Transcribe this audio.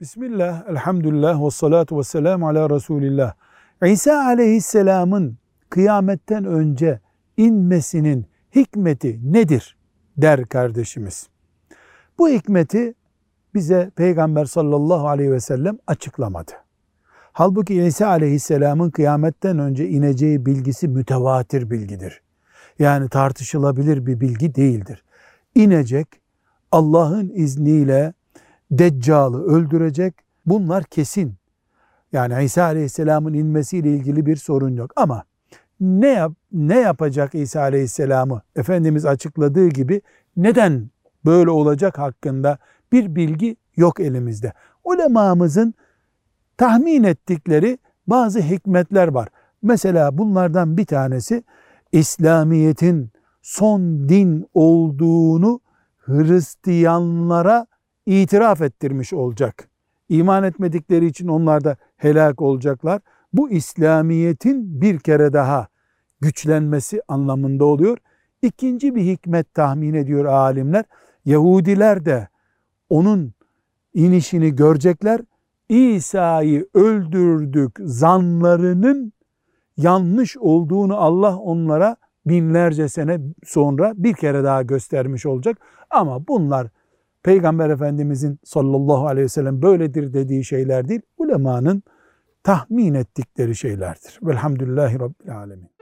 Bismillah, elhamdülillah ve salatu ve selamu ala Resulillah. İsa aleyhisselamın kıyametten önce inmesinin hikmeti nedir der kardeşimiz. Bu hikmeti bize Peygamber sallallahu aleyhi ve sellem açıklamadı. Halbuki İsa aleyhisselamın kıyametten önce ineceği bilgisi mütevatir bilgidir. Yani tartışılabilir bir bilgi değildir. İnecek, Allah'ın izniyle Deccal'ı öldürecek. Bunlar kesin. Yani İsa Aleyhisselam'ın inmesiyle ilgili bir sorun yok. Ama ne yap, ne yapacak İsa Aleyhisselam'ı Efendimiz açıkladığı gibi neden böyle olacak hakkında bir bilgi yok elimizde. Ulemamızın tahmin ettikleri bazı hikmetler var. Mesela bunlardan bir tanesi İslamiyet'in son din olduğunu Hristiyanlara itiraf ettirmiş olacak. İman etmedikleri için onlar da helak olacaklar. Bu İslamiyet'in bir kere daha güçlenmesi anlamında oluyor. İkinci bir hikmet tahmin ediyor alimler. Yahudiler de onun inişini görecekler. İsa'yı öldürdük zanlarının yanlış olduğunu Allah onlara binlerce sene sonra bir kere daha göstermiş olacak. Ama bunlar Peygamber Efendimizin sallallahu aleyhi ve sellem böyledir dediği şeyler değil, ulemanın tahmin ettikleri şeylerdir. Velhamdülillahi Rabbil Alemin.